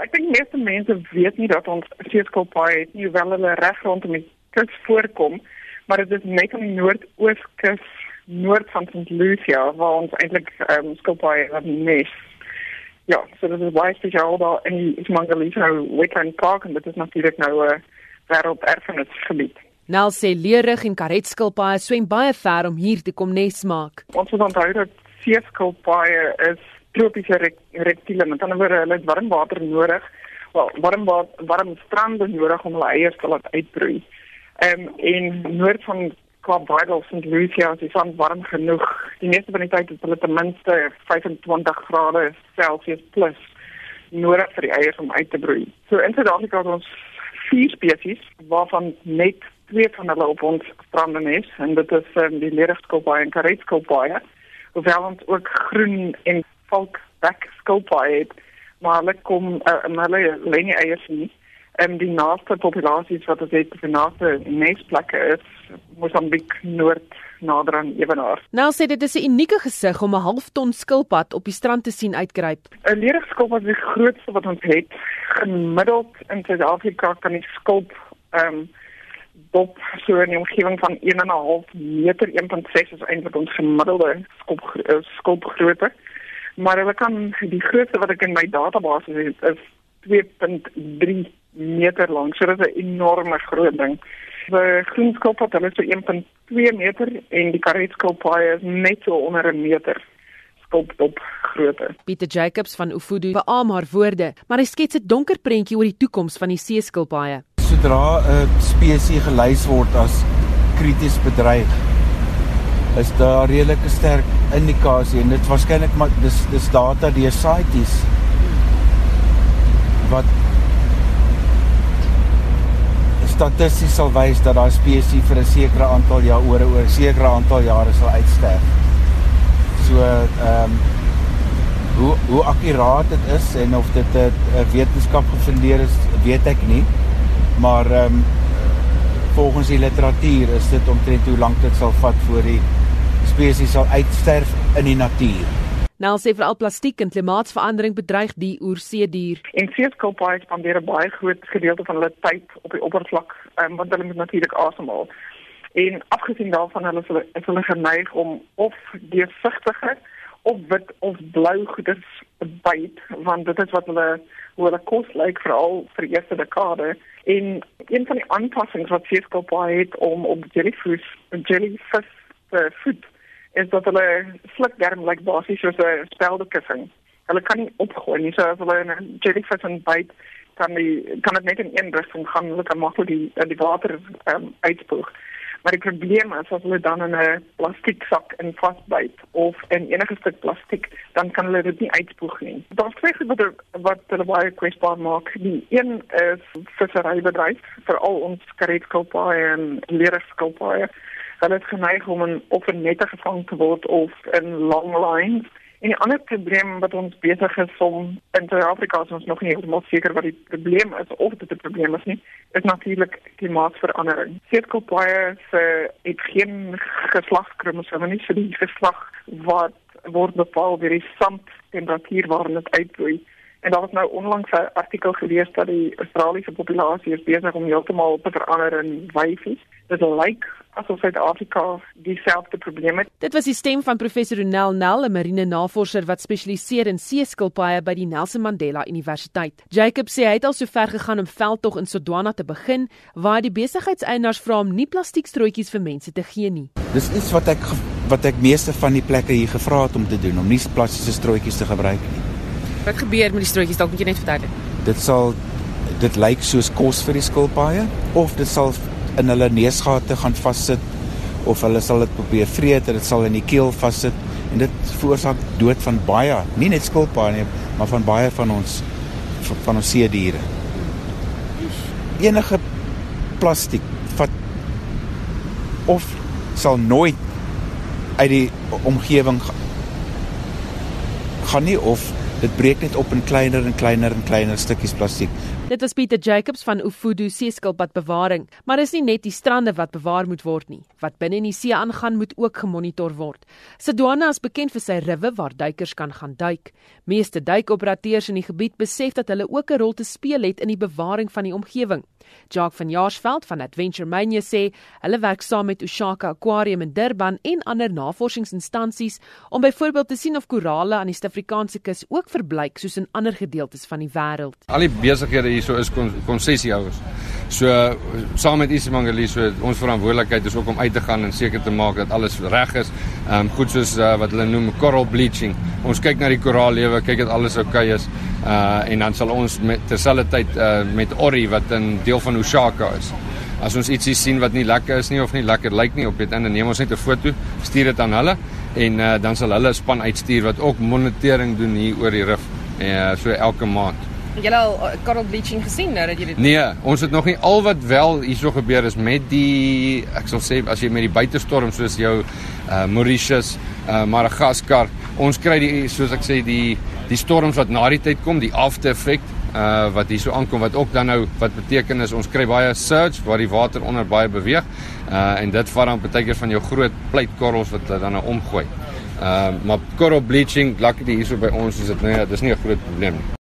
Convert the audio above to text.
Ek dink meeste mense weet nie dat ons seeskilpaaie nie wel hulle reg rondom die kus voorkom, maar dit is net aan die noordooskus noord van St. Lucia waar ons eintlik um, skilpaaie het nes. Ja, so dit is baie spesiaal daar in die Ismangaliso Wetland Park en dit is natuurlik nou 'n uh, wêrelderfenisgebied. Nel sê leerig en karetskilpaaie swem baie ver om hier te kom nes maak. Ons moet onthou dat seeskilpaaie is tropiese reptiele, met ander woorde hulle het warm water nodig. Wel, warm water, warm strande nodig om hulle eiers te laat uitbroei. Ehm um, in noord van Kaap Bridal St. Lucia is die son warm genoeg. Die meeste van die tyd is hulle ten minste 25 grade Celsius plus nodig vir die eiers om uit te broei. So in Suid-Afrika het ons vier spesies waarvan net twee van hulle op ons strande is en dit is um, die leerskilpaaie en karetskilpaaie. Hoewel ons ook groen en valkbek skilpaaie het, maar hulle kom uh, hulle lê nie eiers nie en die naaste populasies wat ons het die naaste nesplekke is Mosambiek noord nader aan Ewenaar. Nou sê dit is 'n unieke gesig om 'n half ton skilpad op die strand te sien uitkruip. 'n Leerskilpad is die grootste wat ons het. Gemiddeld in Suid-Afrika kan die skulp ehm um, dop so in die omgewing van 1.5 meter 1.6 is eintlik ons gemiddelde skulp skulpgrootte. Maar hulle kan die grootste wat ek in my database het is 2.3 meter lank. So dit is 'n enorme groot ding. Die groenskilpad hulle is so 1.2 meter en die karetskilpaaie is net so onder 'n meter skilpdop grootte. Pieter Jacobs van Ufudu beamoen haar woorde, maar hy skets 'n donker prentjie oor die toekoms van die seeskilpaaie. Sodra 'n spesies gelys word as krities bedreig, is daar redelike sterk indikasie en dit waarskynlik maar dis dis data die CITES wat statisties sal wys dat daai spesies vir 'n sekere aantal jaar oor 'n sekere aantal jare sal uitsterf. So ehm um, hoe hoe akkuraat dit is en of dit 'n wetenskap gefundeer is, weet ek nie. Maar ehm um, volgens die literatuur is dit omtrent hoe lank dit sal vat voor die spesies sal uitsterf in die natuur. Nel sê veral plastiek en klimaatsverandering bedreig die oersee-dier. En seeskilpaaie spandeer 'n baie groot gedeelte van hulle tyd op die oppervlak, um, want hulle moet natuurlik asemhaal. En afgesien daarvan hulle hulle is hulle geneig om of deursigtige of wit of blou goeders te byt, want dit is wat hulle hoe hulle kos lyk veral vir die eerste dekade. En een van die aanpassings wat seeskilpaaie het om op jellyfish, jellyfish te voed is dat hulle slukdarm lyk basies soos 'n speldekussing. Hulle kan nie opgooi nie, so as hulle 'n jellyfish en byt, kan die kan dit net in een rigting gaan, hulle kan maklik die die water um, uitspoeg. Maar die probleem is as hulle dan in 'n plastieksak in vasbyt of in enige stuk plastiek, dan kan hulle dit nie uitspoeg nie. Daar's twee goed wat wat hulle baie kwesbaar maak. Die een is visserybedryf, veral ons karetskilpaaie en leerskilpaaie hulle is geneig om in of in nette gevang te word of in long lines. En die ander probleem wat ons besig is om in Suid-Afrika ons nog nie heeltemal seker wat die probleem is of dit 'n probleem is nie, is natuurlik klimaatsverandering. Seetkopaie se het geen geslagkromosome nie, so die geslag wat word bepaal deur die sandtemperatuur waarin dit uitbroei. En daar was nou onlangs 'n artikel gelees dat die Australiese populasie is besig om heeltemal te verander in wyfies. Dit lyk asof Suid-Afrika dieselfde probleem het. Dit was die stem van professor Ronel Nel, 'n marine navorser wat spesialiseer in seeskilpaaie by die Nelson Mandela Universiteit. Jacob sê hy het al sover gegaan om veldtog in Sodwana te begin waar die besigheidseienaars vra om nie plastiekstrootjies vir mense te gee nie. Dis iets wat ek wat ek meeste van die plekke hier gevra het om te doen om nie plastiese strootjies te gebruik nie. Wat gebeur met die strootjies dalk moet jy net verduidelik. Dit sal dit lyk soos kos vir die skilpaaie of dit sal in hulle neusgate gaan vassit of hulle sal dit probeer vreet en dit sal in die keel vassit en dit veroorsaak dood van baie, nie net skilpaaie nie, maar van baie van ons van ons see diere. Enige plastiek vat of sal nooit uit die omgewing gaan nie of dit breek net op in kleiner en kleiner en kleiner stukkies plastiek. Dit was Pieter Jacobs van Ufudu Seeskilpad Bewaring, maar dis nie net die strande wat bewaar moet word nie. Wat binne in die see aangaan moet ook gemonitor word. Sedwana is bekend vir sy riwe waar duikers kan gaan duik. Meeste duikoperateurs in die gebied besef dat hulle ook 'n rol te speel het in die bewaring van die omgewing. Jacques van Jaarsveld van Adventure Mania sê hulle werk saam met Ushaka Aquarium in Durban en ander navorsingsinstansies om byvoorbeeld te sien of korale aan die Suid-Afrikaanse kus ook verblyk soos in ander gedeeltes van die wêreld. Al die besighede hierso is konsessiehouers. So saam met Isimangeli so ons verantwoordelikheid is ook om uit te gaan en seker te maak dat alles reg is. Ehm um, goed soos uh, wat hulle noem coral bleaching. Ons kyk na die koraallewe, kyk dat alles oukei okay is. Uh en dan sal ons met terselfdertyd uh met Ori wat 'n deel van Oshaka is. As ons ietsie sien wat nie lekker is nie of nie lekker lyk nie op dit en dan neem ons net 'n foto, stuur dit aan hulle en uh, dan sal hulle 'n span uitstuur wat ook monitering doen hier oor die rif uh, so elke maand. Julle al coral bleaching gesien nou dat jy dit Nee, ons het nog nie al wat wel hierso gebeur is met die ek sal sê as jy met die buitestorm soos jou uh, Mauritius, uh, Madagaskar, ons kry die soos ek sê die die storms wat na die tyd kom, die after effect uh wat hier so aankom wat ook dan nou wat beteken is ons kry baie surge waar die water onder baie beweeg uh en dit vat dan baie keer van jou groot pleitkorrels wat dan nou omgooi. Uh maar coral bleaching, luckily hierso by ons is dit nee, dis nie 'n groot probleem nie.